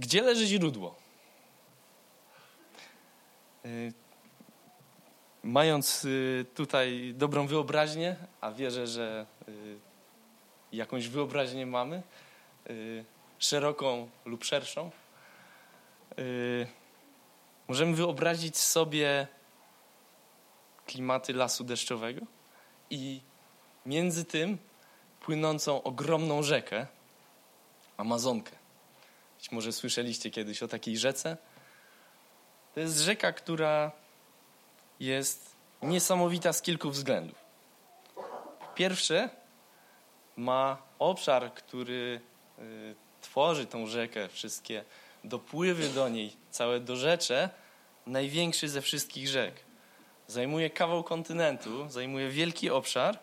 Gdzie leży źródło? Y, mając y, tutaj dobrą wyobraźnię, a wierzę, że y, jakąś wyobraźnię mamy, szeroką lub szerszą, możemy wyobrazić sobie klimaty lasu deszczowego i między tym płynącą ogromną rzekę, Amazonkę. Być może słyszeliście kiedyś o takiej rzece. To jest rzeka, która jest niesamowita z kilku względów. Pierwsze, ma obszar, który y, tworzy tą rzekę, wszystkie dopływy do niej, całe dorzecze, największy ze wszystkich rzek. Zajmuje kawał kontynentu, zajmuje wielki obszar,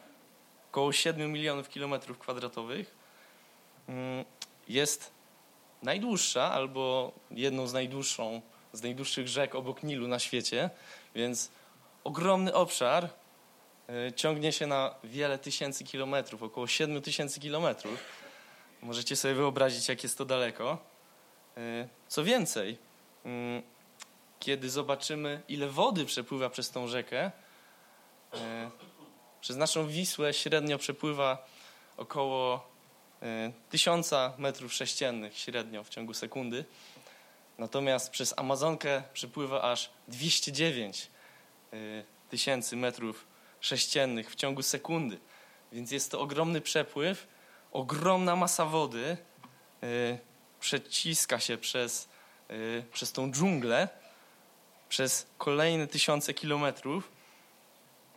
około 7 milionów kilometrów kwadratowych. Mm, jest najdłuższa albo jedną z najdłuższą, z najdłuższych rzek obok Nilu na świecie, więc ogromny obszar e, ciągnie się na wiele tysięcy kilometrów, około 7 tysięcy kilometrów. Możecie sobie wyobrazić, jak jest to daleko. E, co więcej, mm, kiedy zobaczymy, ile wody przepływa przez tą rzekę, przez naszą Wisłę średnio przepływa około tysiąca metrów sześciennych średnio w ciągu sekundy. Natomiast przez Amazonkę przypływa aż 209 e, tysięcy metrów sześciennych w ciągu sekundy. Więc jest to ogromny przepływ, ogromna masa wody e, przeciska się przez, przez tą dżunglę, przez kolejne tysiące kilometrów,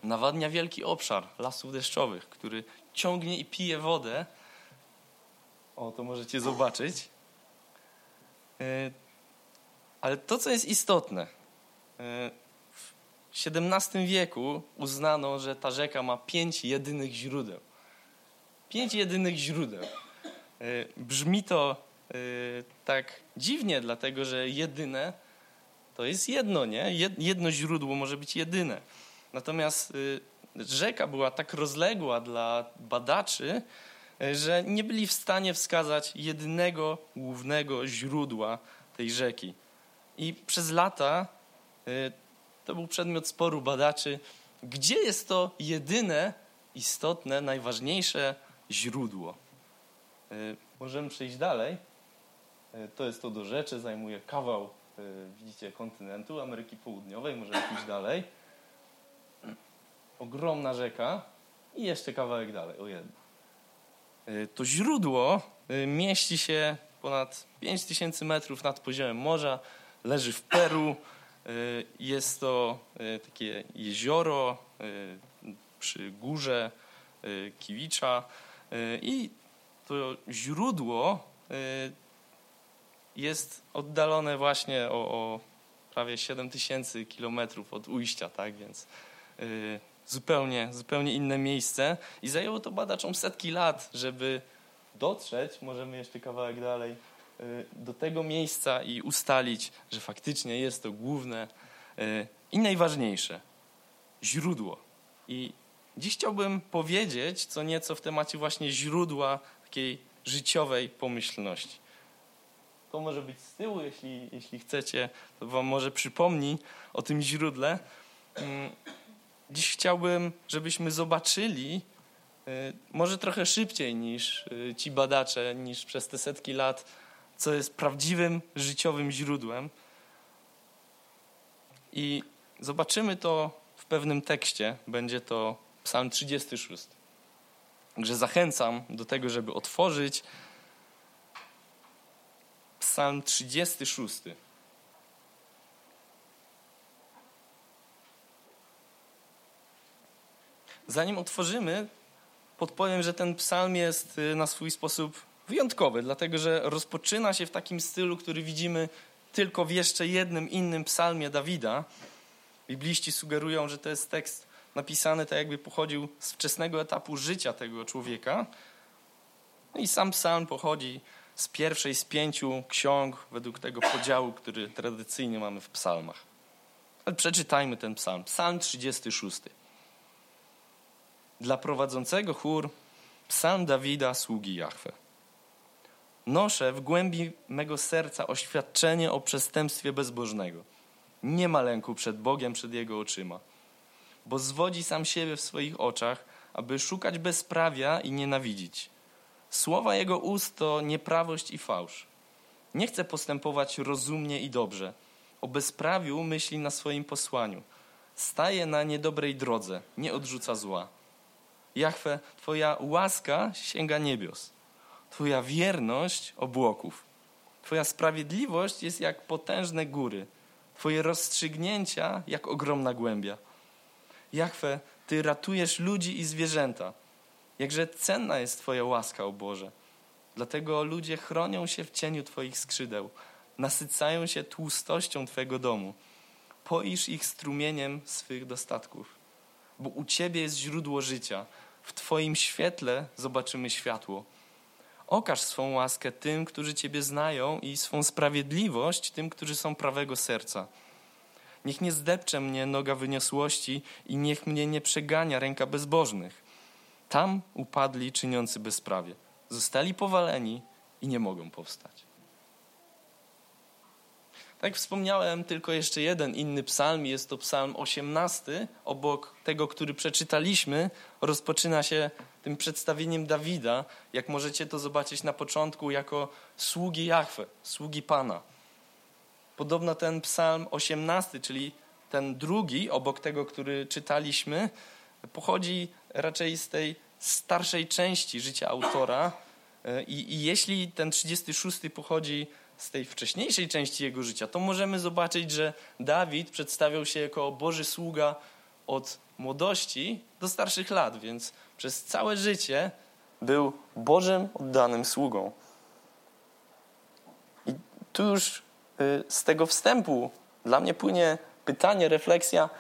nawadnia wielki obszar lasów deszczowych, który ciągnie i pije wodę o, to możecie zobaczyć. E, ale to, co jest istotne, e, w XVII wieku uznano, że ta rzeka ma pięć jedynych źródeł. Pięć jedynych źródeł. E, brzmi to tak dziwnie, dlatego że jedyne to jest jedno, nie? Jedno źródło może być jedyne. Natomiast rzeka była tak rozległa dla badaczy, że nie byli w stanie wskazać jedynego głównego źródła tej rzeki. I przez lata y, to był przedmiot sporu badaczy, gdzie jest to jedyne, istotne, najważniejsze źródło. Y, możemy przejść dalej. Y, to jest to do rzeczy, zajmuje kawał, widzicie, kontynentu Ameryki Południowej, możemy pójść dalej. Ogromna rzeka i jeszcze kawałek dalej, o jedno. Y, to źródło y, mieści się ponad 5000 metrów nad poziomem morza, leży w Peru. Y, jest to takie jezioro przy górze Kiwicza i to źródło jest oddalone właśnie o, o prawie 7000 kilometrów od ujścia, tak więc zupełnie, zupełnie inne miejsce i zajęło to badaczom setki lat, żeby dotrzeć, możemy jeszcze kawałek dalej, y, do tego miejsca i ustalić, że faktycznie jest to główne y, i najważniejsze źródło. I dziś chciałbym powiedzieć co nieco w temacie właśnie źródła takiej życiowej pomyślności. To może być z tyłu, jeśli, jeśli chcecie, to wam może przypomni o tym źródle. Dziś chciałbym, żebyśmy zobaczyli, y, może trochę szybciej niż y, ci badacze, niż przez te setki lat, co jest prawdziwym życiowym źródłem. I zobaczymy to w pewnym tekście. Będzie to Psalm 36. Także zachęcam do tego, żeby otworzyć Psalm 36. Zanim otworzymy, podpowiem, że ten psalm jest y, na swój sposób wyjątkowy, dlatego że rozpoczyna się w takim stylu, który widzimy tylko w jeszcze jednym innym psalmie Dawida. Bibliści sugerują, że to jest tekst napisany tak, jakby pochodził z wczesnego etapu życia tego człowieka. No i sam psalm pochodzi z pierwszej z pięciu ksiąg według tego podziału, który tradycyjnie mamy w psalmach. Ale przeczytajmy ten psalm. Psalm 36 dla prowadzącego chór psalm Dawida, sługi Jahwe. noszę w głębi mego serca oświadczenie o przestępstwie bezbożnego. Nie ma lęku przed Bogiem, przed Jego oczyma, bo zwodzi sam siebie w swoich oczach, aby szukać bezprawia i nienawidzić. Słowa Jego ust to nieprawość i fałsz. Nie chce postępować rozumnie i dobrze. O bezprawiu myśli na swoim posłaniu. Staje na niedobrej drodze, nie odrzuca zła. Jachwę, Twoja łaska sięga niebios. Twoja wierność obłoków. Twoja sprawiedliwość jest jak potężne góry. Twoje rozstrzygnięcia jak ogromna głębia. Jachwę, Ty ratujesz ludzi i zwierzęta. Jakże cenna jest Twoja łaska, o Boże. Dlatego ludzie chronią się w cieniu Twoich skrzydeł, nasycają się tłustością Twojego domu. Poisz ich strumieniem swych dostatków, bo u Ciebie jest źródło życia. W Twoim świetle zobaczymy światło. Okaż swą łaskę tym, którzy Ciebie znają i swą sprawiedliwość tym, którzy są prawego serca. Niech nie zdepcze mnie noga wyniosłości i niech mnie nie przegania ręka bezbożnych. Tam upadli czyniący bezprawie. Zostali powaleni i nie mogą powstać. Tak wspomniałem, tylko jeszcze jeden inny psalm, jest to psalm 18, obok tego, który przeczytaliśmy, rozpoczyna się tym przedstawieniem Dawida, jak możecie to zobaczyć na początku, jako sługi Jahwe, sługi Pana. Podobno ten psalm 18, czyli ten drugi, obok tego, który czytaliśmy, pochodzi raczej z tej starszej części życia autora. I, i jeśli ten 36 pochodzi z tej wcześniejszej części jego życia, to możemy zobaczyć, że Dawid przedstawiał się jako Boży sługa od młodości do starszych lat, więc przez całe życie był Bożym oddanym sługą. I tu już y, z tego wstępu dla mnie płynie pytanie, refleksja,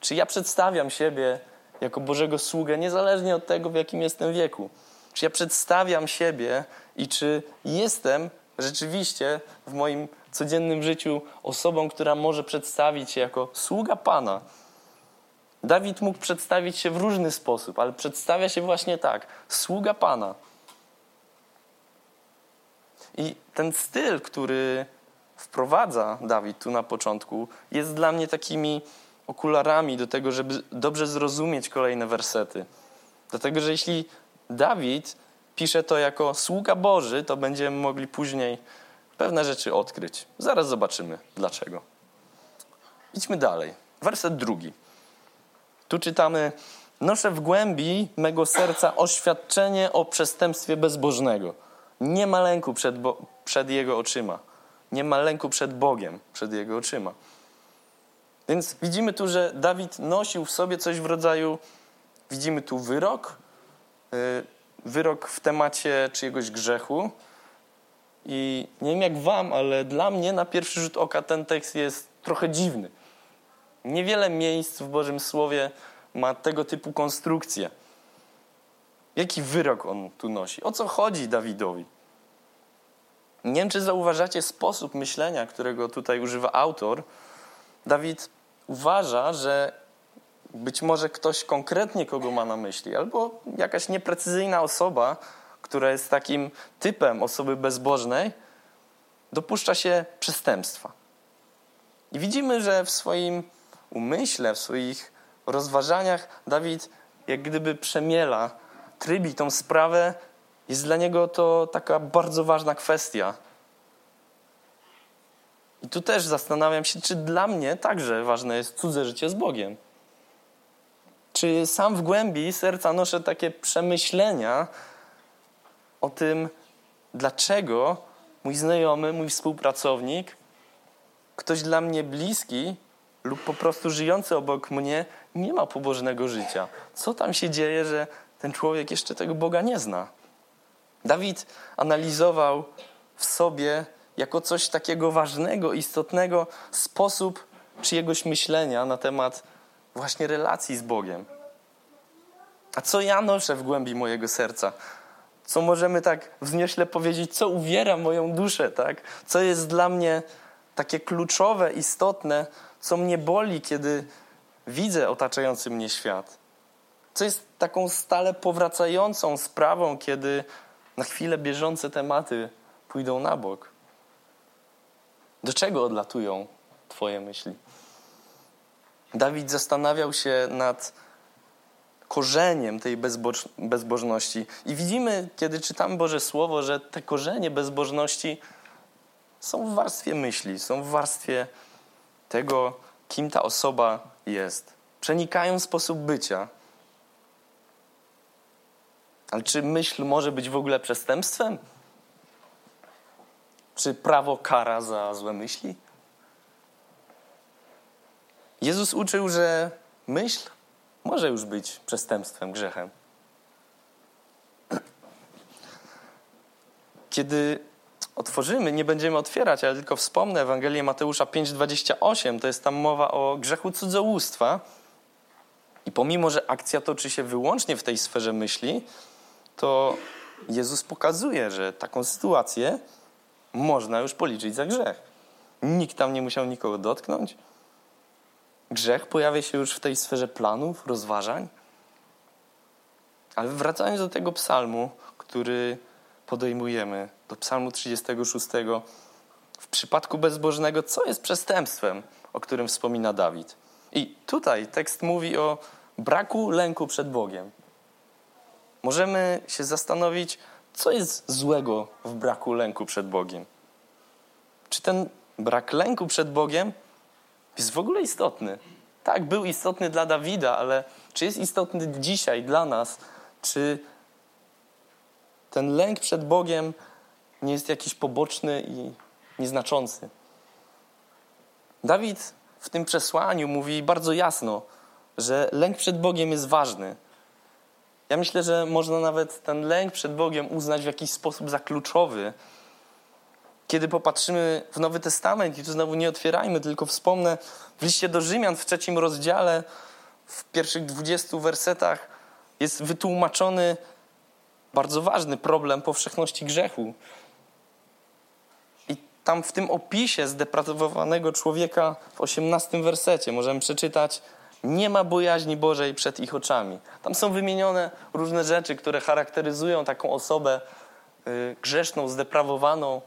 czy ja przedstawiam siebie jako Bożego sługę, niezależnie od tego, w jakim jestem wieku. Czy ja przedstawiam siebie i czy jestem rzeczywiście w moim codziennym życiu osobą, która może przedstawić się jako sługa Pana. Dawid mógł przedstawić się w różny sposób, ale przedstawia się właśnie tak: sługa Pana. I ten styl, który wprowadza Dawid tu na początku, jest dla mnie takimi okularami do tego, żeby dobrze zrozumieć kolejne wersety. Dlatego, że jeśli Dawid pisze to jako sługa Boży, to będziemy mogli później pewne rzeczy odkryć. Zaraz zobaczymy dlaczego. Idźmy dalej. Werset drugi. Tu czytamy: Noszę w głębi mego serca oświadczenie o przestępstwie bezbożnego. Nie ma lęku przed, przed Jego oczyma. Nie ma lęku przed Bogiem, przed Jego oczyma. Więc widzimy tu, że Dawid nosił w sobie coś w rodzaju, widzimy tu wyrok, y, wyrok w temacie czyjegoś grzechu. I nie wiem jak wam, ale dla mnie na pierwszy rzut oka ten tekst jest trochę dziwny. Niewiele miejsc w Bożym Słowie ma tego typu konstrukcję. Jaki wyrok on tu nosi? O co chodzi Dawidowi? Nie wiem, czy zauważacie sposób myślenia, którego tutaj używa autor. Dawid uważa, że być może ktoś konkretnie kogo ma na myśli, albo jakaś nieprecyzyjna osoba, która jest takim typem osoby bezbożnej, dopuszcza się przestępstwa. I widzimy, że w swoim umyśle, w swoich rozważaniach Dawid jak gdyby przemiela, trybi tą sprawę. Jest dla niego to taka bardzo ważna kwestia. I tu też zastanawiam się, czy dla mnie także ważne jest cudze życie z Bogiem. Czy sam w głębi serca noszę takie przemyślenia o tym, dlaczego mój znajomy, mój współpracownik, ktoś dla mnie bliski lub po prostu żyjący obok mnie nie ma pobożnego życia. Co tam się dzieje, że ten człowiek jeszcze tego Boga nie zna? Dawid analizował w sobie jako coś takiego ważnego, istotnego sposób czyjegoś myślenia na temat właśnie relacji z Bogiem. A co ja noszę w głębi mojego serca? Co możemy tak wzniośle powiedzieć, co uwiera moją duszę, tak? Co jest dla mnie takie kluczowe, istotne, co mnie boli, kiedy widzę otaczający mnie świat. Co jest taką stale powracającą sprawą, kiedy Na chwilę bieżące tematy pójdą na bok. Do czego odlatują Twoje myśli? Dawid zastanawiał się nad korzeniem tej bezboż bezbożności. I widzimy, kiedy czytamy Boże Słowo, że te korzenie bezbożności są w warstwie myśli, są w warstwie tego, kim ta osoba jest. Przenikają sposób bycia. Ale czy myśl może być w ogóle przestępstwem? Czy prawo kara za złe myśli? Jezus uczył, że myśl może już być przestępstwem, grzechem. Kiedy otworzymy, nie będziemy otwierać, ale tylko wspomnę Ewangelię Mateusza 5:28, to jest tam mowa o grzechu cudzołóstwa. I pomimo, że akcja toczy się wyłącznie w tej sferze myśli, to Jezus pokazuje, że taką sytuację można już policzyć za grzech. Nikt tam nie musiał nikogo dotknąć. Grzech pojawia się już w tej sferze planów, rozważań. Ale wracając do tego psalmu, który podejmujemy, do psalmu 36, w przypadku bezbożnego, co jest przestępstwem, o którym wspomina Dawid? I tutaj tekst mówi o braku lęku przed Bogiem. Możemy się zastanowić, co jest złego w braku lęku przed Bogiem. Czy ten brak lęku przed Bogiem jest w ogóle istotny? Tak, był istotny dla Dawida, ale czy jest istotny dzisiaj dla nas? Czy ten lęk przed Bogiem nie jest jakiś poboczny i nieznaczący? Dawid w tym przesłaniu mówi bardzo jasno, że lęk przed Bogiem jest ważny. Ja myślę, że można nawet ten lęk przed Bogiem uznać w jakiś sposób za kluczowy. Kiedy popatrzymy w Nowy Testament, i tu znowu nie otwierajmy, tylko wspomnę, w liście do Rzymian w trzecim rozdziale, w pierwszych dwudziestu wersetach jest wytłumaczony bardzo ważny problem powszechności grzechu. I tam w tym opisie zdeprawowanego człowieka w osiemnastym wersecie możemy przeczytać nie ma bojaźni Bożej przed ich oczami. Tam są wymienione różne rzeczy, które charakteryzują taką osobę y, grzeszną, zdeprawowaną.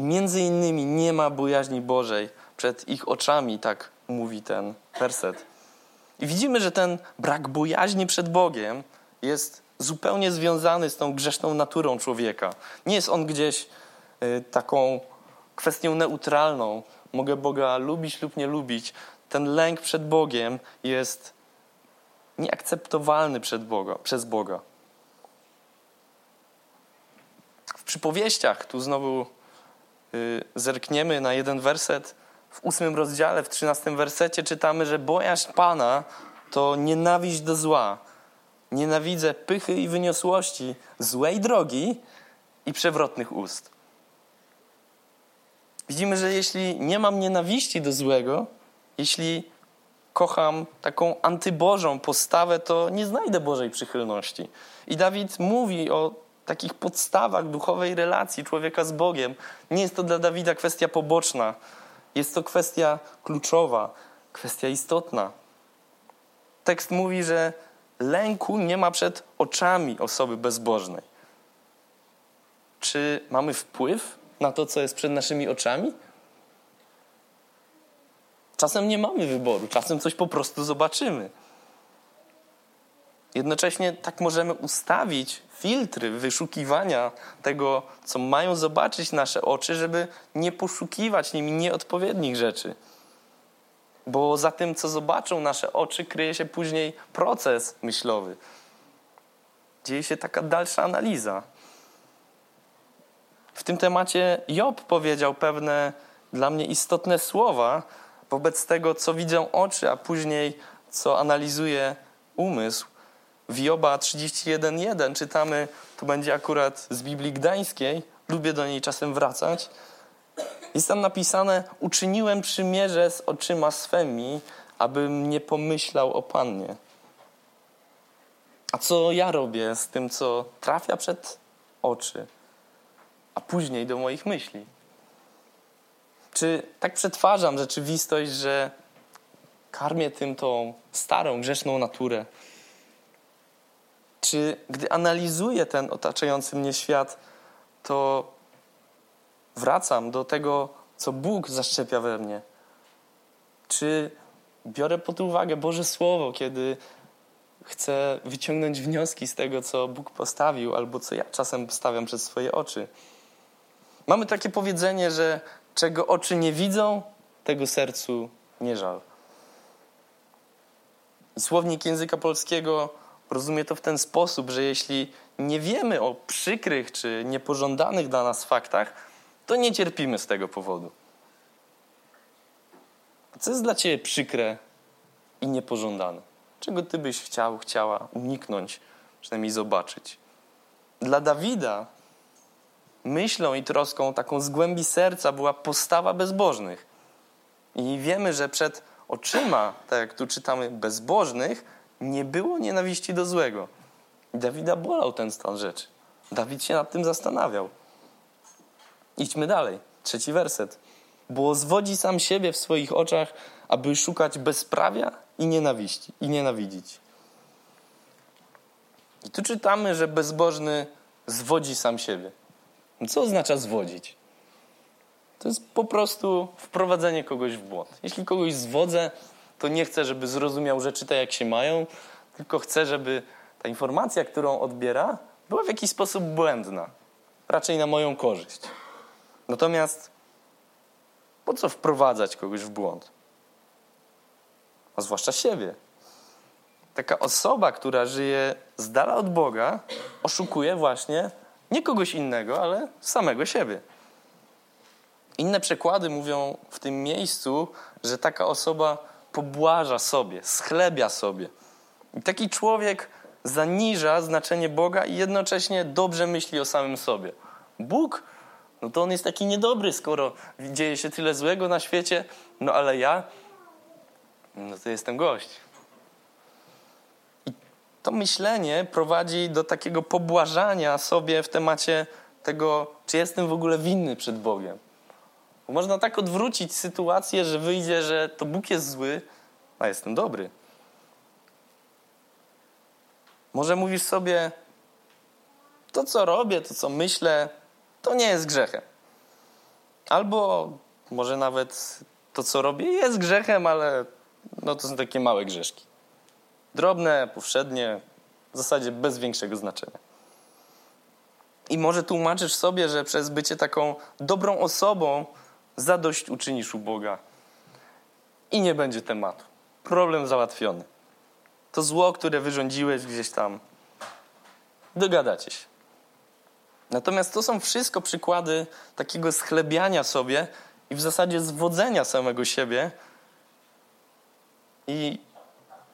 I między innymi nie ma bojaźni Bożej przed ich oczami, tak mówi ten werset. I widzimy, że ten brak bojaźni przed Bogiem jest zupełnie związany z tą grzeszną naturą człowieka. Nie jest on gdzieś y, taką kwestią neutralną, mogę Boga lubić lub nie lubić, ten lęk przed Bogiem jest nieakceptowalny przed Boga, przez Boga. W przypowieściach, tu znowu zerkniemy na jeden werset, w ósmym rozdziale, w trzynastym wersecie czytamy, że bojaźń Pana to nienawiść do zła. Nienawidzę pychy i wyniosłości, złej drogi i przewrotnych ust. Widzimy, że jeśli nie mam nienawiści do złego, jeśli kocham taką antybożą postawę, to nie znajdę Bożej przychylności. I Dawid mówi o takich podstawach duchowej relacji człowieka z Bogiem. Nie jest to dla Dawida kwestia poboczna, jest to kwestia kluczowa, kwestia istotna. Tekst mówi, że lęku nie ma przed oczami osoby bezbożnej. Czy mamy wpływ na to, co jest przed naszymi oczami? Czasem nie mamy wyboru, czasem coś po prostu zobaczymy. Jednocześnie tak możemy ustawić filtry wyszukiwania tego, co mają zobaczyć nasze oczy, żeby nie poszukiwać nimi nieodpowiednich rzeczy. Bo za tym, co zobaczą nasze oczy, kryje się później proces myślowy. Dzieje się taka dalsza analiza. W tym temacie Job powiedział pewne dla mnie istotne słowa wobec tego, co widzą oczy, a później co analizuje umysł. W Joba 31.1 czytamy, to będzie akurat z Biblii Gdańskiej, lubię do niej czasem wracać. Jest tam napisane: Uczyniłem przymierze z oczyma swymi, abym nie pomyślał o Pannie. A co ja robię z tym, co trafia przed oczy, a później do moich myśli? Czy tak przetwarzam rzeczywistość, że karmię tym tą starą, grzeszną naturę? Czy gdy analizuję ten otaczający mnie świat, to wracam do tego, co Bóg zaszczepia we mnie? Czy biorę pod uwagę Boże Słowo, kiedy chcę wyciągnąć wnioski z tego, co Bóg postawił, albo co ja czasem stawiam przed swoje oczy? Mamy takie powiedzenie, że czego oczy nie widzą, tego sercu nie żal. Słownik języka polskiego rozumie to w ten sposób, że jeśli nie wiemy o przykrych czy niepożądanych dla nas faktach, to nie cierpimy z tego powodu. Co jest dla ciebie przykre i niepożądane? Czego ty byś chciał, chciała uniknąć, przynajmniej zobaczyć? Dla Dawida myślą i troską taką z głębi serca była postawa bezbożnych. I wiemy, że przed oczyma, tak jak tu czytamy, bezbożnych, nie było nienawiści do złego. Dawida bolał ten stan rzeczy. Dawid się nad tym zastanawiał. Idźmy dalej. Trzeci werset. Bo zwodzi sam siebie w swoich oczach, aby szukać bezprawia i nienawiści, i nienawidzić. I tu czytamy, że bezbożny zwodzi sam siebie. Co oznacza zwodzić? To jest po prostu wprowadzenie kogoś w błąd. Jeśli kogoś zwodzę, to nie chcę, żeby zrozumiał rzeczy tak, jak się mają, tylko chcę, żeby ta informacja, którą odbiera, była w jakiś sposób błędna. Raczej na moją korzyść. Natomiast po co wprowadzać kogoś w błąd? A zwłaszcza siebie. Taka osoba, która żyje z dala od Boga, oszukuje właśnie nie kogoś innego, ale samego siebie. Inne przekłady mówią w tym miejscu, że taka osoba pobłaża sobie, schlebia sobie. I taki człowiek zaniża znaczenie Boga i jednocześnie dobrze myśli o samym sobie. Bóg, no to on jest taki niedobry, skoro dzieje się tyle złego na świecie, no ale ja, no to jestem gość. I to myślenie prowadzi do takiego pobłażania sobie w temacie tego, czy jestem w ogóle winny przed Bogiem. Bo można tak odwrócić sytuację, że wyjdzie, że to Bóg jest zły, a jestem dobry. Może mówisz sobie, to co robię, to co myślę, to nie jest grzechem. Albo może nawet to co robię jest grzechem, ale no to są takie małe grzeszki. Drobne, powszednie, w zasadzie bez większego znaczenia. I może tłumaczysz sobie, że przez bycie taką dobrą osobą zadość uczynisz u Boga. I nie będzie tematu. Problem załatwiony. To zło, które wyrządziłeś gdzieś tam, dogadacie się. Natomiast to są wszystko przykłady takiego schlebiania sobie i w zasadzie zwodzenia samego siebie. I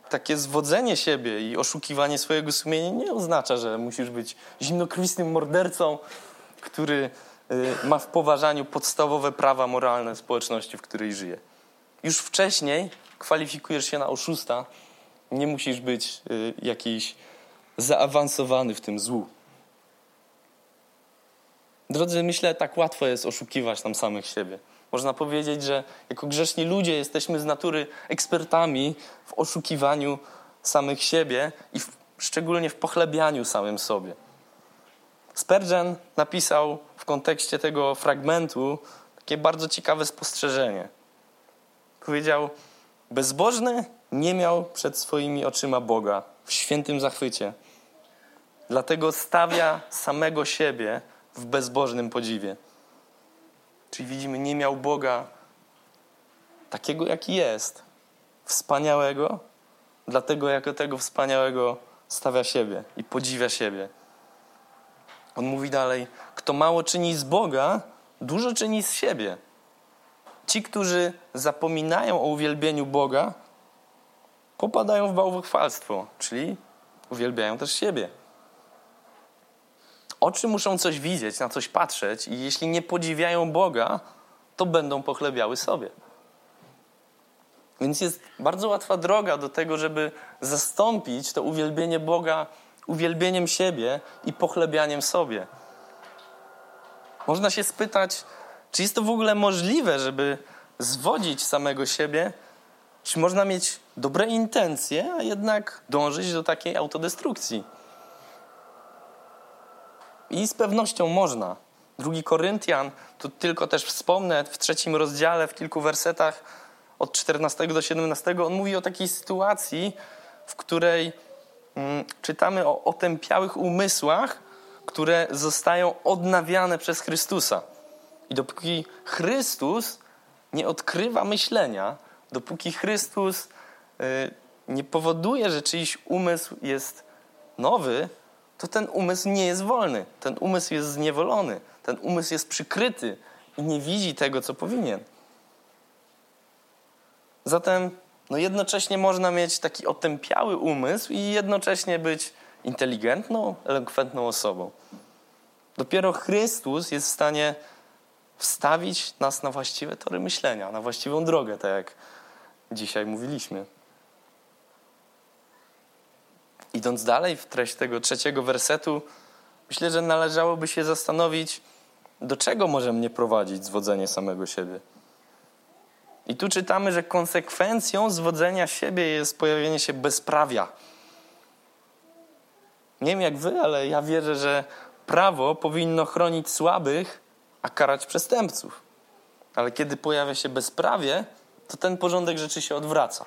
takie zwodzenie siebie i oszukiwanie swojego sumienia nie oznacza, że musisz być zimnokrwistym mordercą, który ma w poważaniu podstawowe prawa moralne społeczności, w której żyje. Już wcześniej kwalifikujesz się na oszusta, nie musisz być y, jakiś zaawansowany w tym złu. Drodzy, myślę, tak łatwo jest oszukiwać tam samych siebie. Można powiedzieć, że jako grzeszni ludzie jesteśmy z natury ekspertami w oszukiwaniu samych siebie i w, szczególnie w pochlebianiu samym sobie. Spurgeon napisał kontekście tego fragmentu takie bardzo ciekawe spostrzeżenie. Powiedział: Bezbożny nie miał przed swoimi oczyma Boga w świętym zachwycie. Dlatego stawia samego siebie w bezbożnym podziwie. Czyli widzimy, nie miał Boga takiego, jaki jest, wspaniałego, dlatego jako tego wspaniałego stawia siebie i podziwia siebie. On mówi dalej: Kto mało czyni z Boga, dużo czyni z siebie. Ci, którzy zapominają o uwielbieniu Boga, popadają w bałwochwalstwo, czyli uwielbiają też siebie. Oczy muszą coś widzieć, na coś patrzeć, i jeśli nie podziwiają Boga, to będą pochlebiały sobie. Więc jest bardzo łatwa droga do tego, żeby zastąpić to uwielbienie Boga uwielbieniem siebie i pochlebianiem sobie. Można się spytać, czy jest to w ogóle możliwe, żeby zwodzić samego siebie? Czy można mieć dobre intencje, a jednak dążyć do takiej autodestrukcji? I z pewnością można. Drugi Koryntian, tu tylko też wspomnę, w trzecim rozdziale, w kilku wersetach, od 14 do 17, on mówi o takiej sytuacji, w której mm, czytamy o otępiałych umysłach, które zostają odnawiane przez Chrystusa. I dopóki Chrystus nie odkrywa myślenia, dopóki Chrystus y, nie powoduje, że czyjś umysł jest nowy, to ten umysł nie jest wolny. Ten umysł jest zniewolony. Ten umysł jest przykryty i nie widzi tego, co powinien. Zatem no jednocześnie można mieć taki otępiały umysł i jednocześnie być inteligentną, elokwentną osobą. Dopiero Chrystus jest w stanie wstawić nas na właściwe tory myślenia, na właściwą drogę, tak jak dzisiaj mówiliśmy. Idąc dalej w treść tego trzeciego wersetu, myślę, że należałoby się zastanowić, do czego może mnie prowadzić zwodzenie samego siebie. I tu czytamy, że konsekwencją zwodzenia siebie jest pojawienie się bezprawia. Nie wiem jak wy, ale ja wierzę, że prawo powinno chronić słabych, a karać przestępców. Ale kiedy pojawia się bezprawie, to ten porządek rzeczy się odwraca.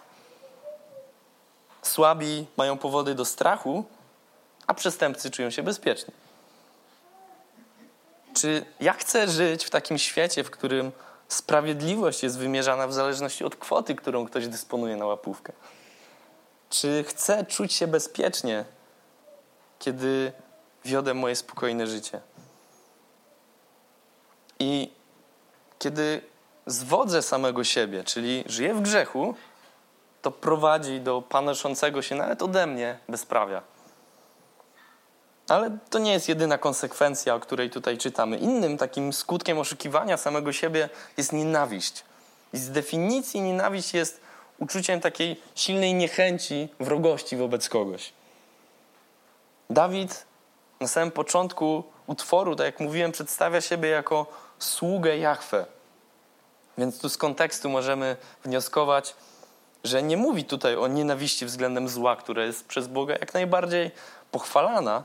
Słabi mają powody do strachu, a przestępcy czują się bezpieczni. Czy ja chcę żyć w takim świecie, w którym sprawiedliwość jest wymierzana w zależności od kwoty, którą ktoś dysponuje na łapówkę? Czy chcę czuć się bezpiecznie, kiedy wiodę moje spokojne życie? I kiedy zwodzę samego siebie, czyli żyję w grzechu, to prowadzi do panoszącego się nawet ode mnie bezprawia. Ale to nie jest jedyna konsekwencja, o której tutaj czytamy. Innym takim skutkiem oszukiwania samego siebie jest nienawiść. I z definicji nienawiść jest uczuciem takiej silnej niechęci, wrogości wobec kogoś. Dawid na samym początku utworu, tak jak mówiłem, przedstawia siebie jako sługę Jahwe. Więc tu z kontekstu możemy wnioskować, że nie mówi tutaj o nienawiści względem zła, które jest przez Boga jak najbardziej pochwalana.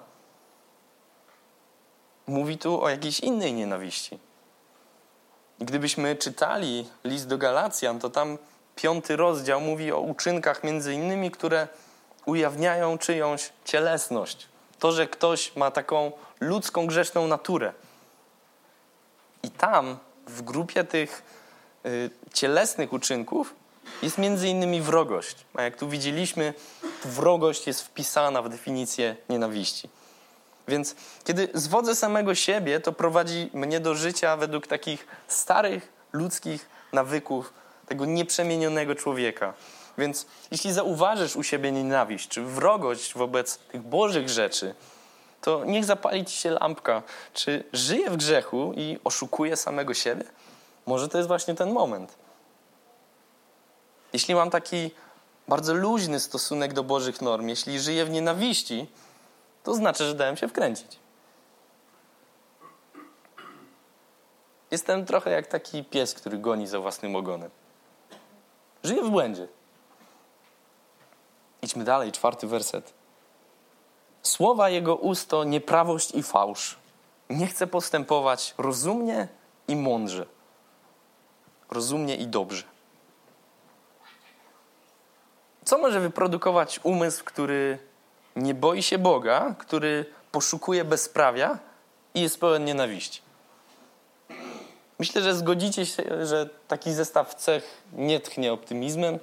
Mówi tu o jakiejś innej nienawiści. Gdybyśmy czytali list do Galacjan, to tam piąty rozdział mówi o uczynkach między innymi, które ujawniają czyjąś cielesność. To, że ktoś ma taką ludzką, grzeszną naturę. I tam, w grupie tych y, cielesnych uczynków, jest między innymi wrogość. A jak tu widzieliśmy, wrogość jest wpisana w definicję nienawiści. Więc kiedy zwodzę samego siebie, to prowadzi mnie do życia według takich starych ludzkich nawyków, tego nieprzemienionego człowieka. Więc jeśli zauważysz u siebie nienawiść czy wrogość wobec tych bożych rzeczy, to niech zapali ci się lampka. Czy żyję w grzechu i oszukuję samego siebie? Może to jest właśnie ten moment. Jeśli mam taki bardzo luźny stosunek do Bożych norm, jeśli żyję w nienawiści, to znaczy, że dałem się wkręcić. Jestem trochę jak taki pies, który goni za własnym ogonem. Żyję w błędzie. Idźmy dalej, czwarty werset. Słowa jego ust to nieprawość i fałsz. Nie chce postępować rozumnie i mądrze. Rozumnie i dobrze. Co może wyprodukować umysł, który nie boi się Boga, który poszukuje bezprawia i jest pełen nienawiści? Myślę, że zgodzicie się, że taki zestaw cech nie tchnie optymizmem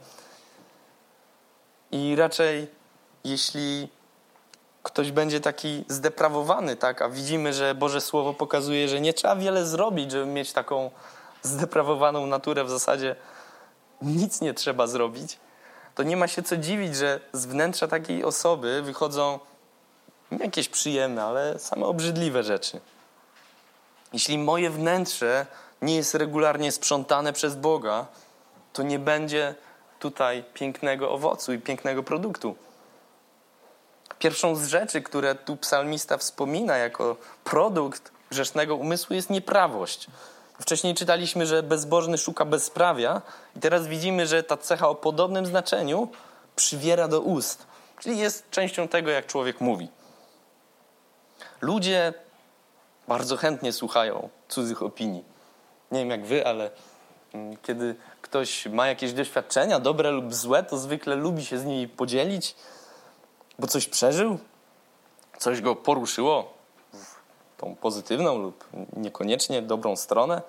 i raczej jeśli ktoś będzie taki zdeprawowany, tak, a widzimy, że Boże Słowo pokazuje, że nie trzeba wiele zrobić, żeby mieć taką zdeprawowaną naturę, w zasadzie nic nie trzeba zrobić, to nie ma się co dziwić, że z wnętrza takiej osoby wychodzą nie jakieś przyjemne, ale same obrzydliwe rzeczy. Jeśli moje wnętrze nie jest regularnie sprzątane przez Boga, to nie będzie tutaj pięknego owocu i pięknego produktu. Pierwszą z rzeczy, które tu psalmista wspomina jako produkt grzesznego umysłu jest nieprawość. Wcześniej czytaliśmy, że bezbożny szuka bezprawia, i teraz widzimy, że ta cecha o podobnym znaczeniu przywiera do ust, czyli jest częścią tego, jak człowiek mówi. Ludzie bardzo chętnie słuchają cudzych opinii. Nie wiem jak wy, ale kiedy ktoś ma jakieś doświadczenia, dobre lub złe, to zwykle lubi się z nimi podzielić, bo coś przeżył, coś go poruszyło w tą pozytywną lub niekoniecznie dobrą stronę.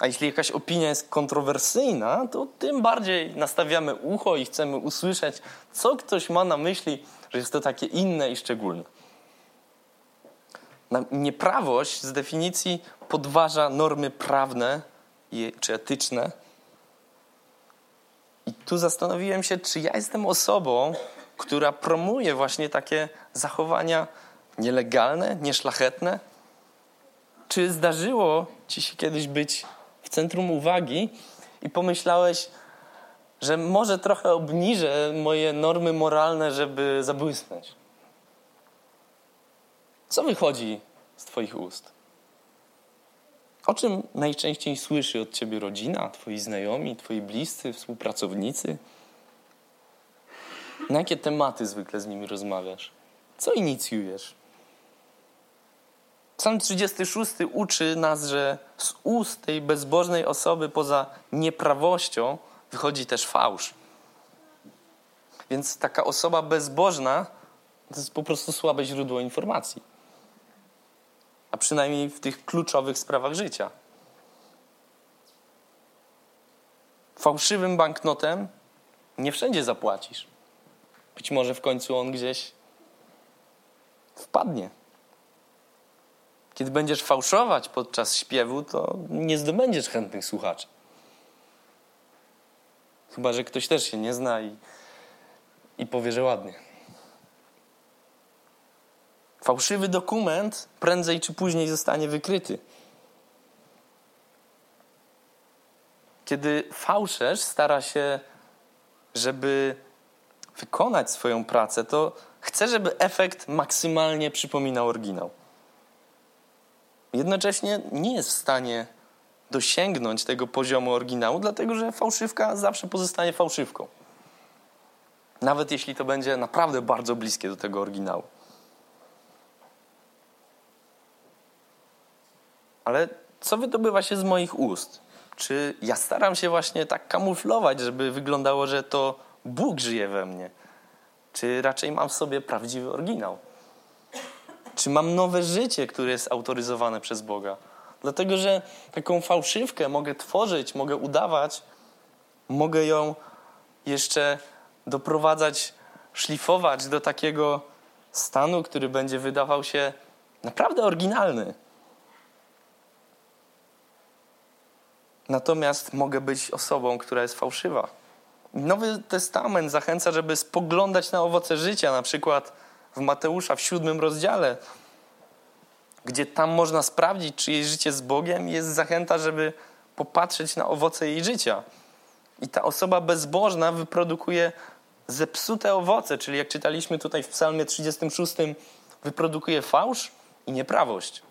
A jeśli jakaś opinia jest kontrowersyjna, to tym bardziej nastawiamy ucho i chcemy usłyszeć, co ktoś ma na myśli, że jest to takie inne i szczególne. Nieprawość z definicji podważa normy prawne czy etyczne. I tu zastanowiłem się, czy ja jestem osobą, która promuje właśnie takie zachowania nielegalne, nieszlachetne? Czy zdarzyło ci się kiedyś być w centrum uwagi i pomyślałeś, że może trochę obniżę moje normy moralne, żeby zabłysnąć? Co wychodzi z Twoich ust? O czym najczęściej słyszy od Ciebie rodzina, Twoi znajomi, Twoi bliscy, współpracownicy? Na jakie tematy zwykle z nimi rozmawiasz? Co inicjujesz? Psalm 36 uczy nas, że z ust tej bezbożnej osoby poza nieprawością wychodzi też fałsz. Więc taka osoba bezbożna to jest po prostu słabe źródło informacji. A przynajmniej w tych kluczowych sprawach życia. Fałszywym banknotem nie wszędzie zapłacisz. Być może w końcu on gdzieś wpadnie. Kiedy będziesz fałszować podczas śpiewu, to nie zdobędziesz chętnych słuchaczy. Chyba, że ktoś też się nie zna i, i powie, że ładnie. Fałszywy dokument prędzej czy później zostanie wykryty. Kiedy fałszerz stara się, żeby wykonać swoją pracę, to chce, żeby efekt maksymalnie przypominał oryginał. Jednocześnie nie jest w stanie dosięgnąć tego poziomu oryginału, dlatego że fałszywka zawsze pozostanie fałszywką. Nawet jeśli to będzie naprawdę bardzo bliskie do tego oryginału. Ale co wydobywa się z moich ust? Czy ja staram się właśnie tak kamuflować, żeby wyglądało, że to Bóg żyje we mnie? Czy raczej mam w sobie prawdziwy oryginał? Czy mam nowe życie, które jest autoryzowane przez Boga? Dlatego, że taką fałszywkę mogę tworzyć, mogę udawać, mogę ją jeszcze doprowadzać, szlifować do takiego stanu, który będzie wydawał się naprawdę oryginalny. Natomiast mogę być osobą, która jest fałszywa. Nowy Testament zachęca, żeby spoglądać na owoce życia, na przykład w Mateusza w siódmym rozdziale, gdzie tam można sprawdzić, czy jej życie z Bogiem, jest zachęta, żeby popatrzeć na owoce jej życia. I ta osoba bezbożna wyprodukuje zepsute owoce, czyli jak czytaliśmy tutaj w Psalmie 36, wyprodukuje fałsz i nieprawość.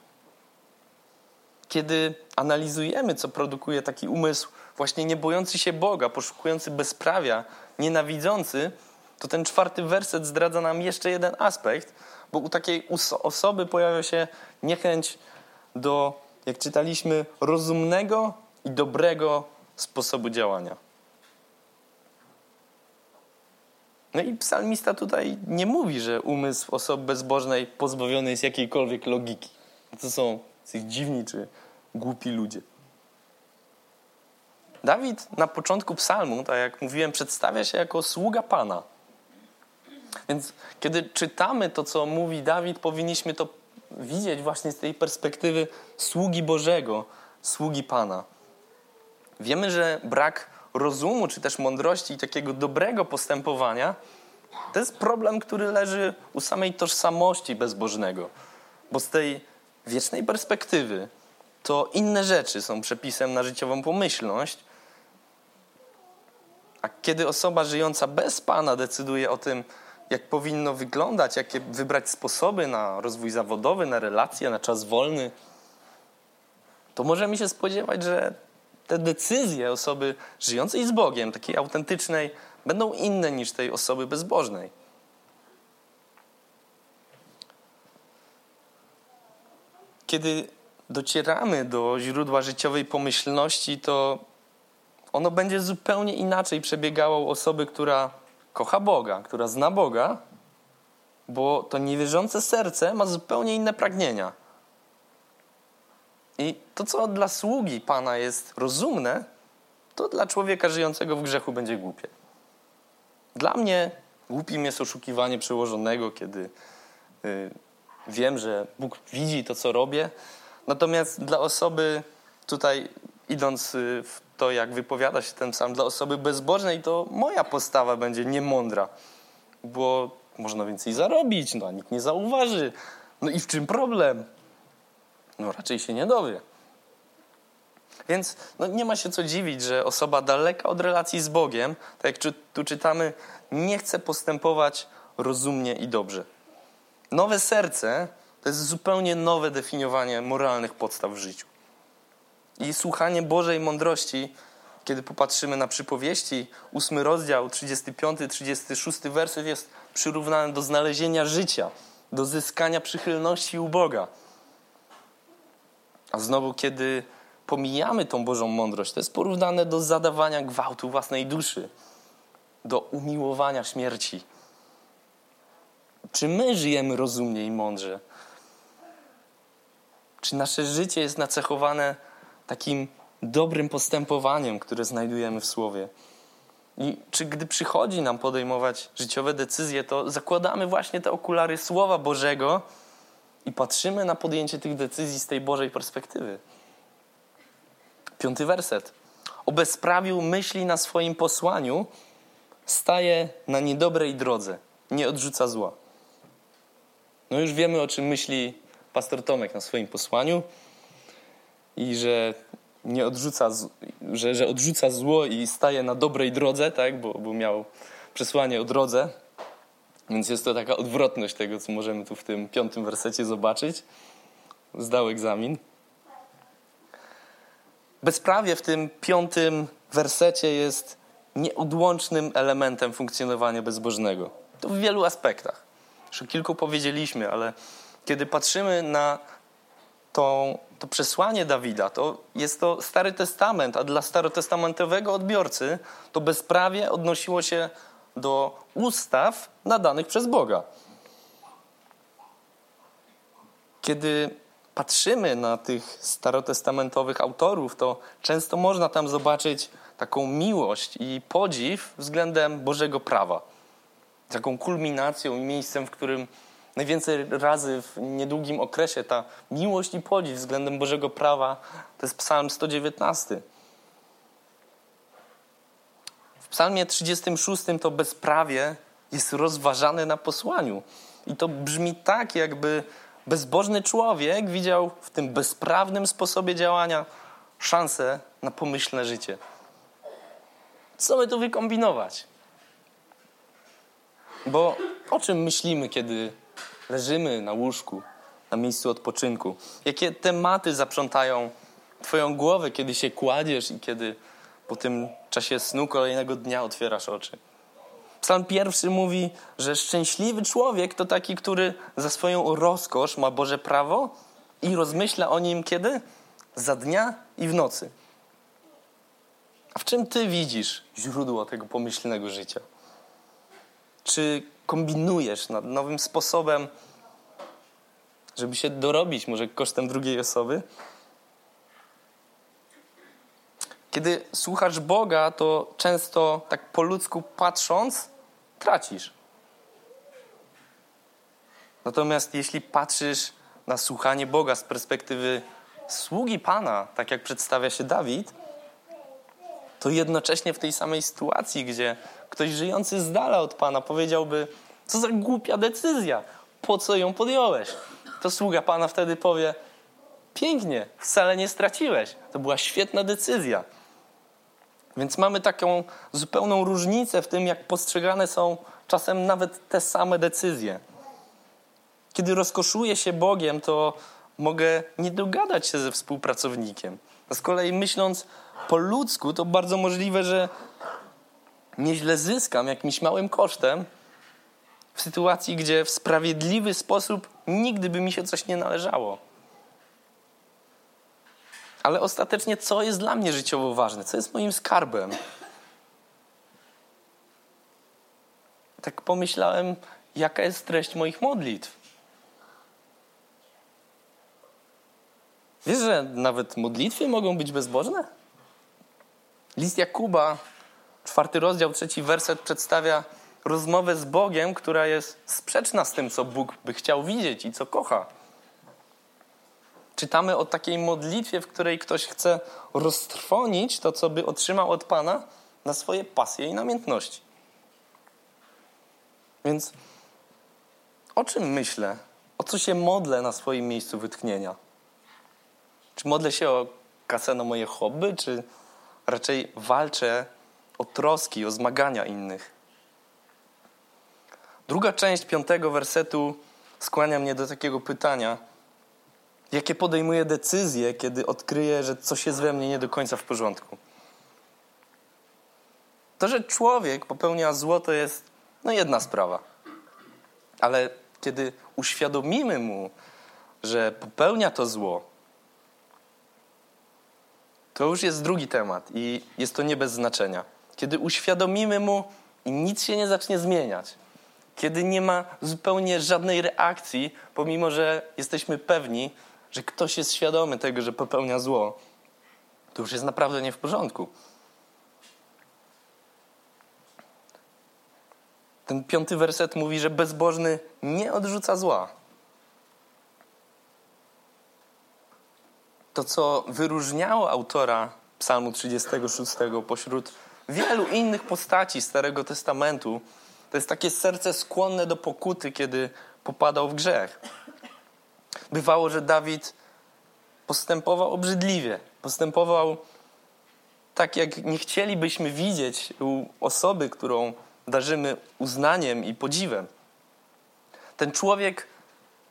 Kiedy analizujemy, co produkuje taki umysł, właśnie nie bojący się Boga, poszukujący bezprawia, nienawidzący, to ten czwarty werset zdradza nam jeszcze jeden aspekt, bo u takiej osoby pojawia się niechęć do, jak czytaliśmy, rozumnego i dobrego sposobu działania. No i psalmista tutaj nie mówi, że umysł osoby bezbożnej pozbawiony jest jakiejkolwiek logiki. To są dziwni czy głupi ludzie. Dawid na początku psalmu, tak jak mówiłem, przedstawia się jako sługa Pana. Więc kiedy czytamy to, co mówi Dawid, powinniśmy to widzieć właśnie z tej perspektywy sługi Bożego, sługi Pana. Wiemy, że brak rozumu, czy też mądrości i takiego dobrego postępowania to jest problem, który leży u samej tożsamości bezbożnego. Bo z tej wiecznej perspektywy to inne rzeczy są przepisem na życiową pomyślność, a kiedy osoba żyjąca bez Pana decyduje o tym, jak powinno wyglądać, jakie wybrać sposoby na rozwój zawodowy, na relacje, na czas wolny, to możemy się spodziewać, że te decyzje osoby żyjącej z Bogiem, takiej autentycznej, będą inne niż tej osoby bezbożnej. kiedy docieramy do źródła życiowej pomyślności, to ono będzie zupełnie inaczej przebiegało u osoby, która kocha Boga, która zna Boga, bo to niewierzące serce ma zupełnie inne pragnienia. I to, co dla sługi Pana jest rozumne, to dla człowieka żyjącego w grzechu będzie głupie. Dla mnie głupim jest oszukiwanie przełożonego, kiedy y, wiem, że Bóg widzi to, co robię. Natomiast dla osoby, tutaj idąc y, w to, jak wypowiada się ten sam, dla osoby bezbożnej, to moja postawa będzie niemądra, bo można więcej zarobić, no a nikt nie zauważy. No i w czym problem? No raczej się nie dowie. Więc no, nie ma się co dziwić, że osoba daleka od relacji z Bogiem, tak jak tu czytamy, nie chce postępować rozumnie i dobrze. Nowe serce to jest zupełnie nowe definiowanie moralnych podstaw w życiu. I słuchanie Bożej mądrości, kiedy popatrzymy na przypowieści, ósmy rozdział, 35, 36 werset jest przyrównany do znalezienia życia, do zyskania przychylności u Boga. A znowu, kiedy pomijamy tą Bożą mądrość, to jest porównane do zadawania gwałtu własnej duszy, do umiłowania śmierci. Czy my żyjemy rozumnie i mądrze? Czy nasze życie jest nacechowane takim dobrym postępowaniem, które znajdujemy w Słowie? I czy gdy przychodzi nam podejmować życiowe decyzje, to zakładamy właśnie te okulary Słowa Bożego i patrzymy na podjęcie tych decyzji z tej Bożej perspektywy? Piąty werset. O bezprawiu myśli na swoim posłaniu, staje na niedobrej drodze, nie odrzuca zła. No już wiemy, o czym myśli pastor Tomek na swoim posłaniu i że nie odrzuca, że, że odrzuca zło i staje na dobrej drodze, tak, bo, bo miał przesłanie o drodze. Więc jest to taka odwrotność tego, co możemy tu w tym piątym wersecie zobaczyć. Zdał egzamin. Bezprawie w tym piątym wersecie jest nieodłącznym elementem funkcjonowania bezbożnego. To w wielu aspektach. Już kilku powiedzieliśmy, ale kiedy patrzymy na to, to przesłanie Dawida, to jest to Stary Testament, a dla starotestamentowego odbiorcy to bezprawie odnosiło się do ustaw nadanych przez Boga. Kiedy patrzymy na tych starotestamentowych autorów, to często można tam zobaczyć taką miłość i podziw względem Bożego prawa. Taką kulminacją i miejscem, w którym najwięcej razy w niedługim okresie ta miłość i podziw względem Bożego prawa to jest Psalm 119. W Psalmie 36 to bezprawie jest rozważane na posłaniu. I to brzmi tak, jakby bezbożny człowiek widział w tym bezprawnym sposobie działania szansę na pomyślne życie. Co my tu wykombinować? Bo o czym myślimy, kiedy leżymy na łóżku, na miejscu odpoczynku? Jakie tematy zaprzątają Twoją głowę, kiedy się kładziesz i kiedy po tym czasie snu kolejnego dnia otwierasz oczy? Psalm pierwszy mówi, że szczęśliwy człowiek to taki, który za swoją rozkosz ma Boże prawo i rozmyśla o nim kiedy? Za dnia i w nocy. A w czym ty widzisz źródło tego pomyślnego życia? Czy kombinujesz nad nowym sposobem, żeby się dorobić może kosztem drugiej osoby? Kiedy słuchasz Boga, to często tak po ludzku patrząc, tracisz. Natomiast jeśli patrzysz na słuchanie Boga z perspektywy sługi Pana, tak jak przedstawia się Dawid, to jednocześnie w tej samej sytuacji, gdzie ktoś żyjący z dala od Pana powiedziałby, co za głupia decyzja, po co ją podjąłeś? To sługa Pana wtedy powie, pięknie, wcale nie straciłeś, to była świetna decyzja. Więc mamy taką zupełną różnicę w tym, jak postrzegane są czasem nawet te same decyzje. Kiedy rozkoszuję się Bogiem, to mogę nie dogadać się ze współpracownikiem. A z kolei myśląc po ludzku, to bardzo możliwe, że nieźle zyskam jakimś małym kosztem w sytuacji, gdzie w sprawiedliwy sposób nigdy by mi się coś nie należało. Ale ostatecznie, co jest dla mnie życiowo ważne? Co jest moim skarbem? Tak pomyślałem, jaka jest treść moich modlitw. Wiesz, że nawet modlitwy mogą być bezbożne? List Jakuba, czwarty rozdział, trzeci werset przedstawia rozmowę z Bogiem, która jest sprzeczna z tym, co Bóg by chciał widzieć i co kocha. Czytamy o takiej modlitwie, w której ktoś chce roztrwonić to, co by otrzymał od Pana na swoje pasje i namiętności. Więc o czym myślę? O co się modlę na swoim miejscu wytchnienia? Czy modlę się o kasę na moje hobby, czy raczej walczę o troski, o zmagania innych? Druga część piątego wersetu skłania mnie do takiego pytania: jakie podejmuję decyzje, kiedy odkryję, że coś jest we mnie nie do końca w porządku? To, że człowiek popełnia zło, to jest no jedna sprawa. Ale kiedy uświadomimy mu, że popełnia to zło, to już jest drugi temat i jest to nie bez znaczenia. Kiedy uświadomimy mu i nic się nie zacznie zmieniać, kiedy nie ma zupełnie żadnej reakcji, pomimo że jesteśmy pewni, że ktoś jest świadomy tego, że popełnia zło, to już jest naprawdę nie w porządku. Ten piąty werset mówi, że bezbożny nie odrzuca zła. To, co wyróżniało autora Psalmu 36 pośród wielu innych postaci Starego Testamentu, to jest takie serce skłonne do pokuty, kiedy popadał w grzech. Bywało, że Dawid postępował obrzydliwie, postępował tak, jak nie chcielibyśmy widzieć u osoby, którą darzymy uznaniem i podziwem. Ten człowiek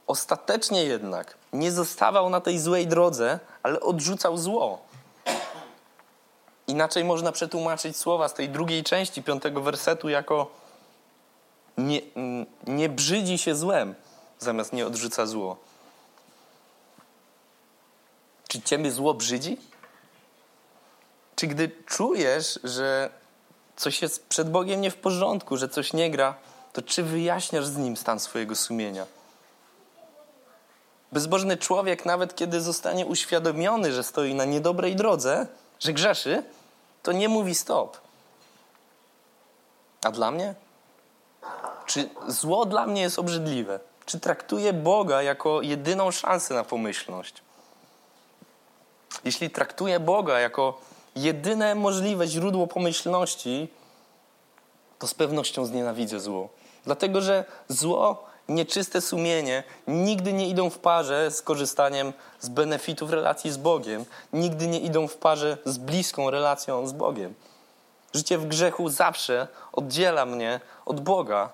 ostatecznie jednak nie zostawał na tej złej drodze, ale odrzucał zło. Inaczej można przetłumaczyć słowa z tej drugiej części piątego wersetu jako nie, nie brzydzi się złem, zamiast nie odrzuca zło. Czy ciebie zło brzydzi? Czy gdy czujesz, że coś jest przed Bogiem nie w porządku, że coś nie gra, to czy wyjaśniasz z nim stan swojego sumienia? Bezbożny człowiek, nawet kiedy zostanie uświadomiony, że stoi na niedobrej drodze, że grzeszy, to nie mówi stop. A dla mnie? Czy zło dla mnie jest obrzydliwe? Czy traktuję Boga jako jedyną szansę na pomyślność? Jeśli traktuję Boga jako jedyne możliwe źródło pomyślności, to z pewnością znienawidzę zło. Dlatego, że zło, nieczyste sumienie nigdy nie idą w parze z korzystaniem z benefitów relacji z Bogiem, nigdy nie idą w parze z bliską relacją z Bogiem. Życie w grzechu zawsze oddziela mnie od Boga,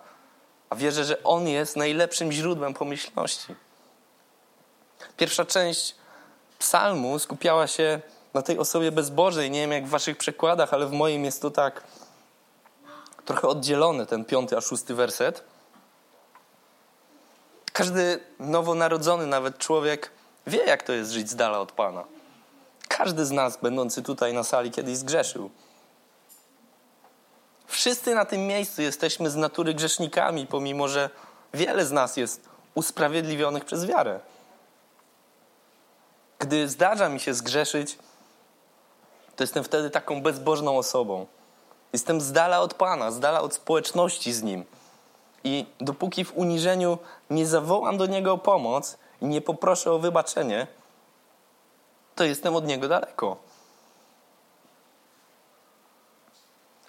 a wierzę, że On jest najlepszym źródłem pomyślności. Pierwsza część psalmu skupiała się na tej osobie bezbożej. Nie wiem jak w waszych przekładach, ale w moim jest to tak trochę oddzielony, ten piąty a szósty werset. Każdy nowonarodzony, nawet człowiek, wie, jak to jest żyć z dala od Pana. Każdy z nas, będący tutaj na sali, kiedyś zgrzeszył. Wszyscy na tym miejscu jesteśmy z natury grzesznikami, pomimo że wiele z nas jest usprawiedliwionych przez wiarę. Gdy zdarza mi się zgrzeszyć, to jestem wtedy taką bezbożną osobą. Jestem z dala od Pana, z dala od społeczności z Nim. I dopóki w uniżeniu nie zawołam do Niego o pomoc i nie poproszę o wybaczenie, to jestem od Niego daleko.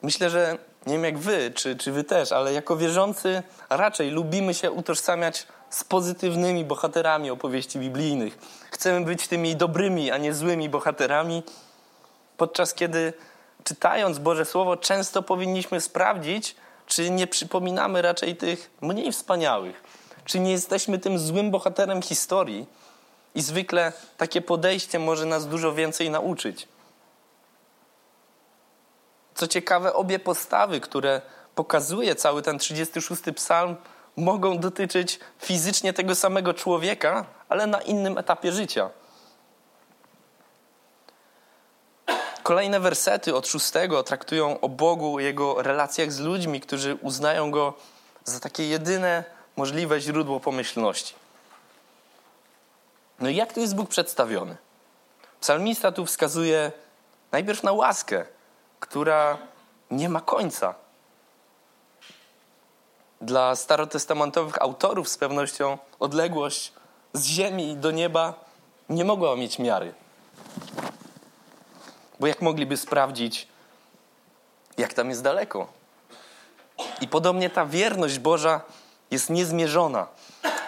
Myślę, że nie wiem jak wy, czy, czy wy też, ale jako wierzący raczej lubimy się utożsamiać z pozytywnymi bohaterami opowieści biblijnych. Chcemy być tymi dobrymi, a nie złymi bohaterami, podczas kiedy czytając Boże Słowo, często powinniśmy sprawdzić, czy nie przypominamy raczej tych mniej wspaniałych, czy nie jesteśmy tym złym bohaterem historii. I zwykle takie podejście może nas dużo więcej nauczyć. Co ciekawe, obie postawy, które pokazuje cały ten 36 psalm, mogą dotyczyć fizycznie tego samego człowieka, ale na innym etapie życia. Kolejne wersety od szóstego traktują o Bogu, Jego relacjach z ludźmi, którzy uznają Go za takie jedyne możliwe źródło pomyślności. No i jak tu jest Bóg przedstawiony? Psalmista tu wskazuje najpierw na łaskę, która nie ma końca. Dla starotestamentowych autorów z pewnością odległość z ziemi do nieba nie mogła mieć miary. Bo jak mogliby sprawdzić, jak tam jest daleko? I podobnie ta wierność Boża jest niezmierzona.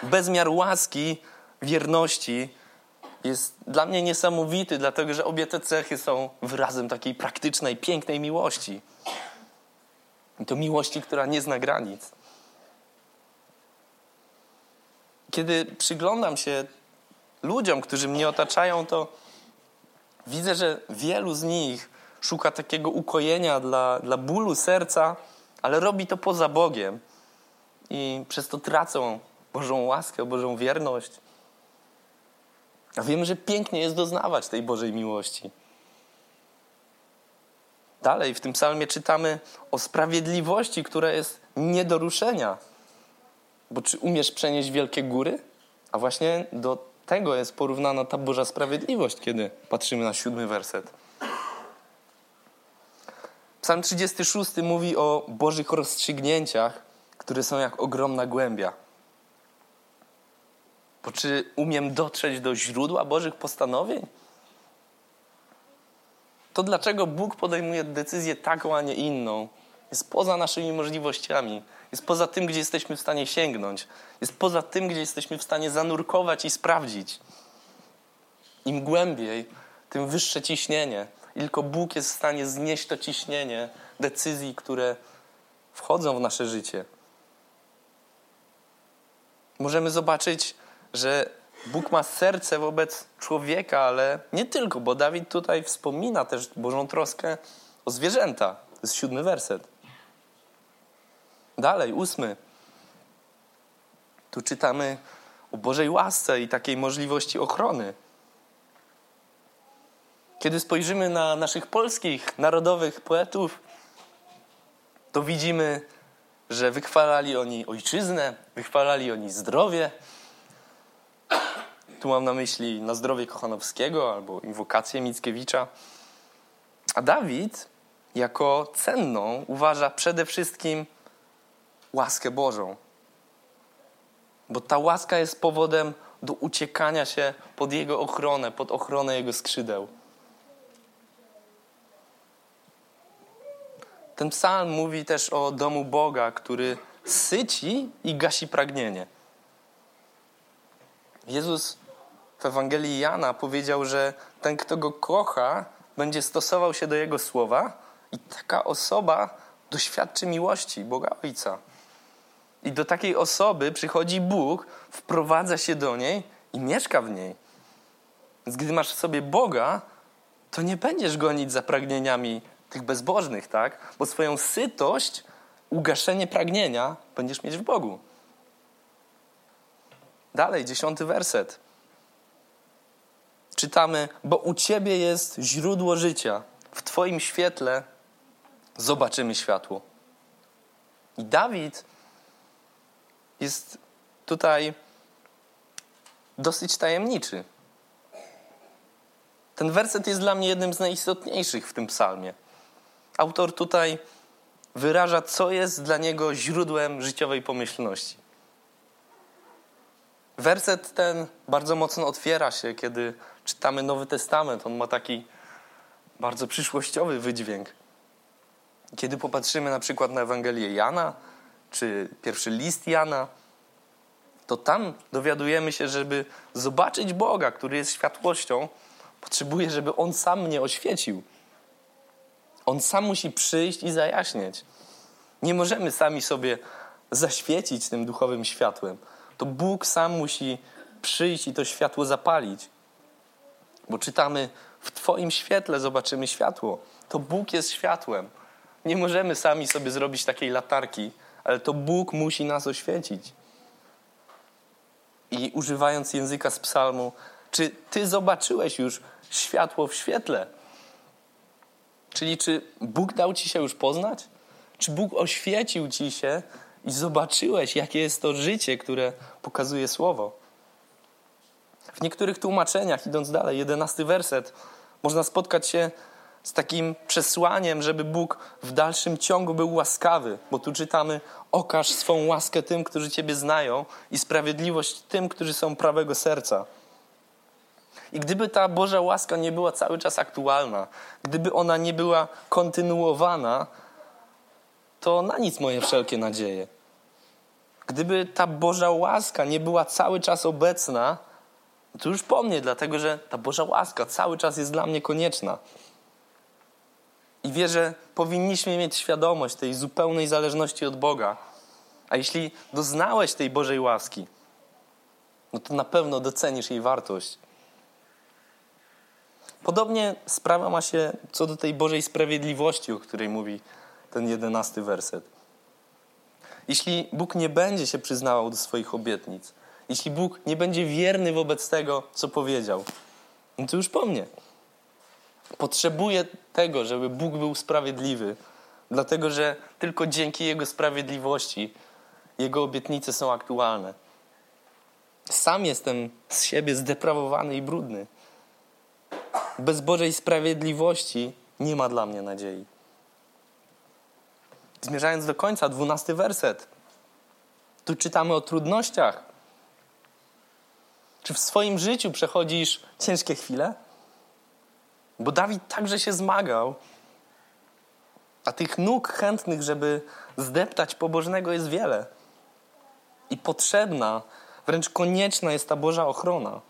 Bezmiar łaski, wierności jest dla mnie niesamowity, dlatego że obie te cechy są wyrazem takiej praktycznej, pięknej miłości. I to miłości, która nie zna granic. Kiedy przyglądam się ludziom, którzy mnie otaczają, to widzę, że wielu z nich szuka takiego ukojenia dla, dla bólu serca, ale robi to poza Bogiem i przez to tracą Bożą łaskę, Bożą wierność. A wiemy, że pięknie jest doznawać tej Bożej miłości. Dalej w tym psalmie czytamy o sprawiedliwości, która jest nie do ruszenia. Bo czy umiesz przenieść wielkie góry? A właśnie do tego jest porównana ta Boża sprawiedliwość, kiedy patrzymy na siódmy werset. Psalm 36 mówi o Bożych rozstrzygnięciach, które są jak ogromna głębia. Bo czy umiem dotrzeć do źródła Bożych postanowień? To dlaczego Bóg podejmuje decyzję taką, a nie inną, jest poza naszymi możliwościami, jest poza tym, gdzie jesteśmy w stanie sięgnąć, jest poza tym, gdzie jesteśmy w stanie zanurkować i sprawdzić. Im głębiej, tym wyższe ciśnienie. I tylko Bóg jest w stanie znieść to ciśnienie decyzji, które wchodzą w nasze życie. Możemy zobaczyć, że Bóg ma serce wobec człowieka, ale nie tylko, bo Dawid tutaj wspomina też Bożą troskę o zwierzęta. To jest siódmy werset. Dalej, ósmy. Tu czytamy o Bożej łasce i takiej możliwości ochrony. Kiedy spojrzymy na naszych polskich, narodowych poetów, to widzimy, że wychwalali oni ojczyznę, wychwalali oni zdrowie. Tu mam na myśli na zdrowie Kochanowskiego albo inwokację Mickiewicza. A Dawid jako cenną uważa przede wszystkim łaskę Bożą. Bo ta łaska jest powodem do uciekania się pod Jego ochronę, pod ochronę Jego skrzydeł. Ten psalm mówi też o domu Boga, który syci i gasi pragnienie. Jezus w Ewangelii Jana powiedział, że ten, kto go kocha, będzie stosował się do Jego słowa i taka osoba doświadczy miłości Boga Ojca. I do takiej osoby przychodzi Bóg, wprowadza się do niej i mieszka w niej. Więc gdy masz w sobie Boga, to nie będziesz gonić za pragnieniami tych bezbożnych, tak? Bo swoją sytość, ugaszenie pragnienia będziesz mieć w Bogu. Dalej, dziesiąty werset. Czytamy, bo u Ciebie jest źródło życia. W Twoim świetle zobaczymy światło. I Dawid jest tutaj dosyć tajemniczy. Ten werset jest dla mnie jednym z najistotniejszych w tym psalmie. Autor tutaj wyraża, co jest dla niego źródłem życiowej pomyślności. Werset ten bardzo mocno otwiera się, kiedy czytamy Nowy Testament. On ma taki bardzo przyszłościowy wydźwięk. Kiedy popatrzymy na przykład na Ewangelię Jana, czy pierwszy list Jana, to tam dowiadujemy się, żeby zobaczyć Boga, który jest światłością, potrzebuję, żeby On sam mnie oświecił. On sam musi przyjść i zajaśnieć. Nie możemy sami sobie zaświecić tym duchowym światłem. To Bóg sam musi przyjść i to światło zapalić. Bo czytamy, w Twoim świetle zobaczymy światło. To Bóg jest światłem. Nie możemy sami sobie zrobić takiej latarki, ale to Bóg musi nas oświecić. I używając języka z psalmu, czy Ty zobaczyłeś już światło w świetle? Czyli czy Bóg dał ci się już poznać? Czy Bóg oświecił ci się i zobaczyłeś, jakie jest to życie, które pokazuje Słowo? W niektórych tłumaczeniach, idąc dalej, jedenasty werset, można spotkać się z takim przesłaniem, żeby Bóg w dalszym ciągu był łaskawy, bo tu czytamy: Okaż swą łaskę tym, którzy Ciebie znają, i sprawiedliwość tym, którzy są prawego serca. I gdyby ta Boża łaska nie była cały czas aktualna, gdyby ona nie była kontynuowana, to na nic moje wszelkie nadzieje. Gdyby ta Boża łaska nie była cały czas obecna, to już po mnie, dlatego że ta Boża łaska cały czas jest dla mnie konieczna. I wierzę, powinniśmy mieć świadomość tej zupełnej zależności od Boga. A jeśli doznałeś tej Bożej łaski, no to na pewno docenisz jej wartość. Podobnie sprawa ma się co do tej Bożej sprawiedliwości, o której mówi ten jedenasty werset. Jeśli Bóg nie będzie się przyznawał do swoich obietnic, jeśli Bóg nie będzie wierny wobec tego, co powiedział, no to już po mnie. Potrzebuję tego, żeby Bóg był sprawiedliwy, dlatego że tylko dzięki Jego sprawiedliwości Jego obietnice są aktualne. Sam jestem z siebie zdeprawowany i brudny. Bez Bożej sprawiedliwości nie ma dla mnie nadziei. Zmierzając do końca, dwunasty werset. Tu czytamy o trudnościach. Czy w swoim życiu przechodzisz ciężkie chwile? Bo Dawid także się zmagał, a tych nóg chętnych, żeby zdeptać pobożnego jest wiele. I potrzebna, wręcz konieczna jest ta Boża ochrona.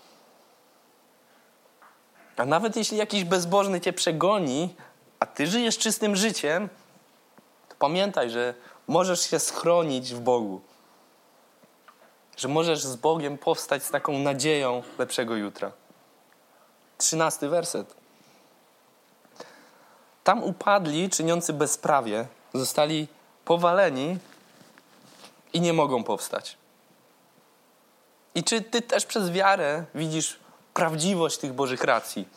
A nawet jeśli jakiś bezbożny cię przegoni, a ty żyjesz czystym życiem, to pamiętaj, że możesz się schronić w Bogu. Że możesz z Bogiem powstać z taką nadzieją lepszego jutra. Trzynasty werset. Tam upadli czyniący bezprawie, zostali powaleni i nie mogą powstać. I czy ty też przez wiarę widzisz prawdziwość tych Bożych racji?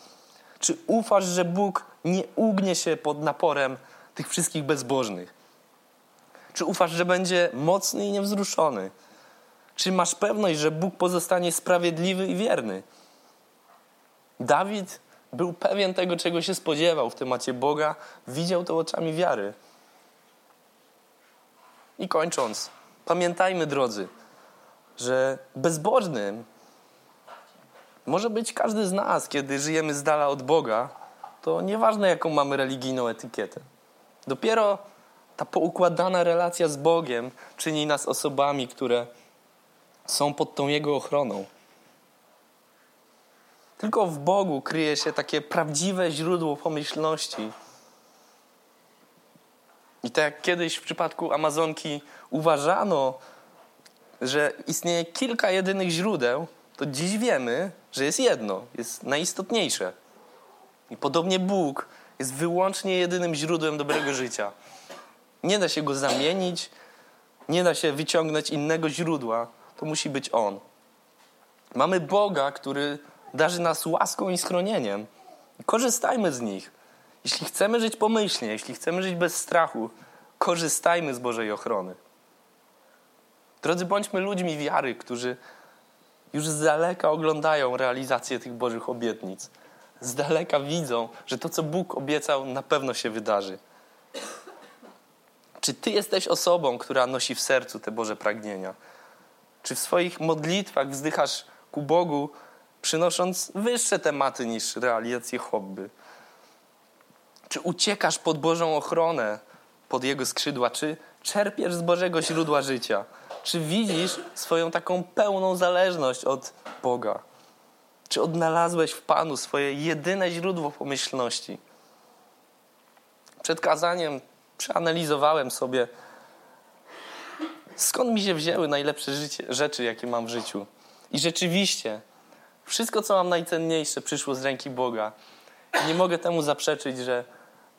Czy ufasz, że Bóg nie ugnie się pod naporem tych wszystkich bezbożnych? Czy ufasz, że będzie mocny i niewzruszony? Czy masz pewność, że Bóg pozostanie sprawiedliwy i wierny? Dawid był pewien tego, czego się spodziewał w temacie Boga, widział to oczami wiary. I kończąc, pamiętajmy, drodzy, że bezbożnym może być każdy z nas, kiedy żyjemy z dala od Boga, to nieważne, jaką mamy religijną etykietę. Dopiero ta poukładana relacja z Bogiem czyni nas osobami, które są pod tą Jego ochroną. Tylko w Bogu kryje się takie prawdziwe źródło pomyślności. I tak jak kiedyś w przypadku Amazonki uważano, że istnieje kilka jedynych źródeł, to dziś wiemy, że jest jedno, jest najistotniejsze. I podobnie Bóg jest wyłącznie jedynym źródłem dobrego życia. Nie da się go zamienić, nie da się wyciągnąć innego źródła. To musi być On. Mamy Boga, który darzy nas łaską i schronieniem. Korzystajmy z nich. Jeśli chcemy żyć pomyślnie, jeśli chcemy żyć bez strachu, korzystajmy z Bożej ochrony. Drodzy, bądźmy ludźmi wiary, którzy już z daleka oglądają realizację tych Bożych obietnic. Z daleka widzą, że to, co Bóg obiecał, na pewno się wydarzy. Czy Ty jesteś osobą, która nosi w sercu te Boże pragnienia? Czy w swoich modlitwach wzdychasz ku Bogu, przynosząc wyższe tematy niż realizację hobby? Czy uciekasz pod Bożą ochronę, pod Jego skrzydła? Czy czerpiesz z Bożego źródła życia? Czy widzisz swoją taką pełną zależność od Boga? Czy odnalazłeś w Panu swoje jedyne źródło pomyślności? Przed kazaniem przeanalizowałem sobie, skąd mi się wzięły najlepsze życie, rzeczy, jakie mam w życiu. I rzeczywiście, wszystko, co mam najcenniejsze, przyszło z ręki Boga. Nie mogę temu zaprzeczyć, że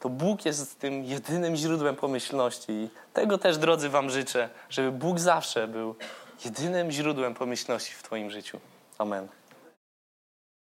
to Bóg jest tym jedynym źródłem pomyślności. I tego też, drodzy, Wam życzę, żeby Bóg zawsze był jedynym źródłem pomyślności w Twoim życiu. Amen.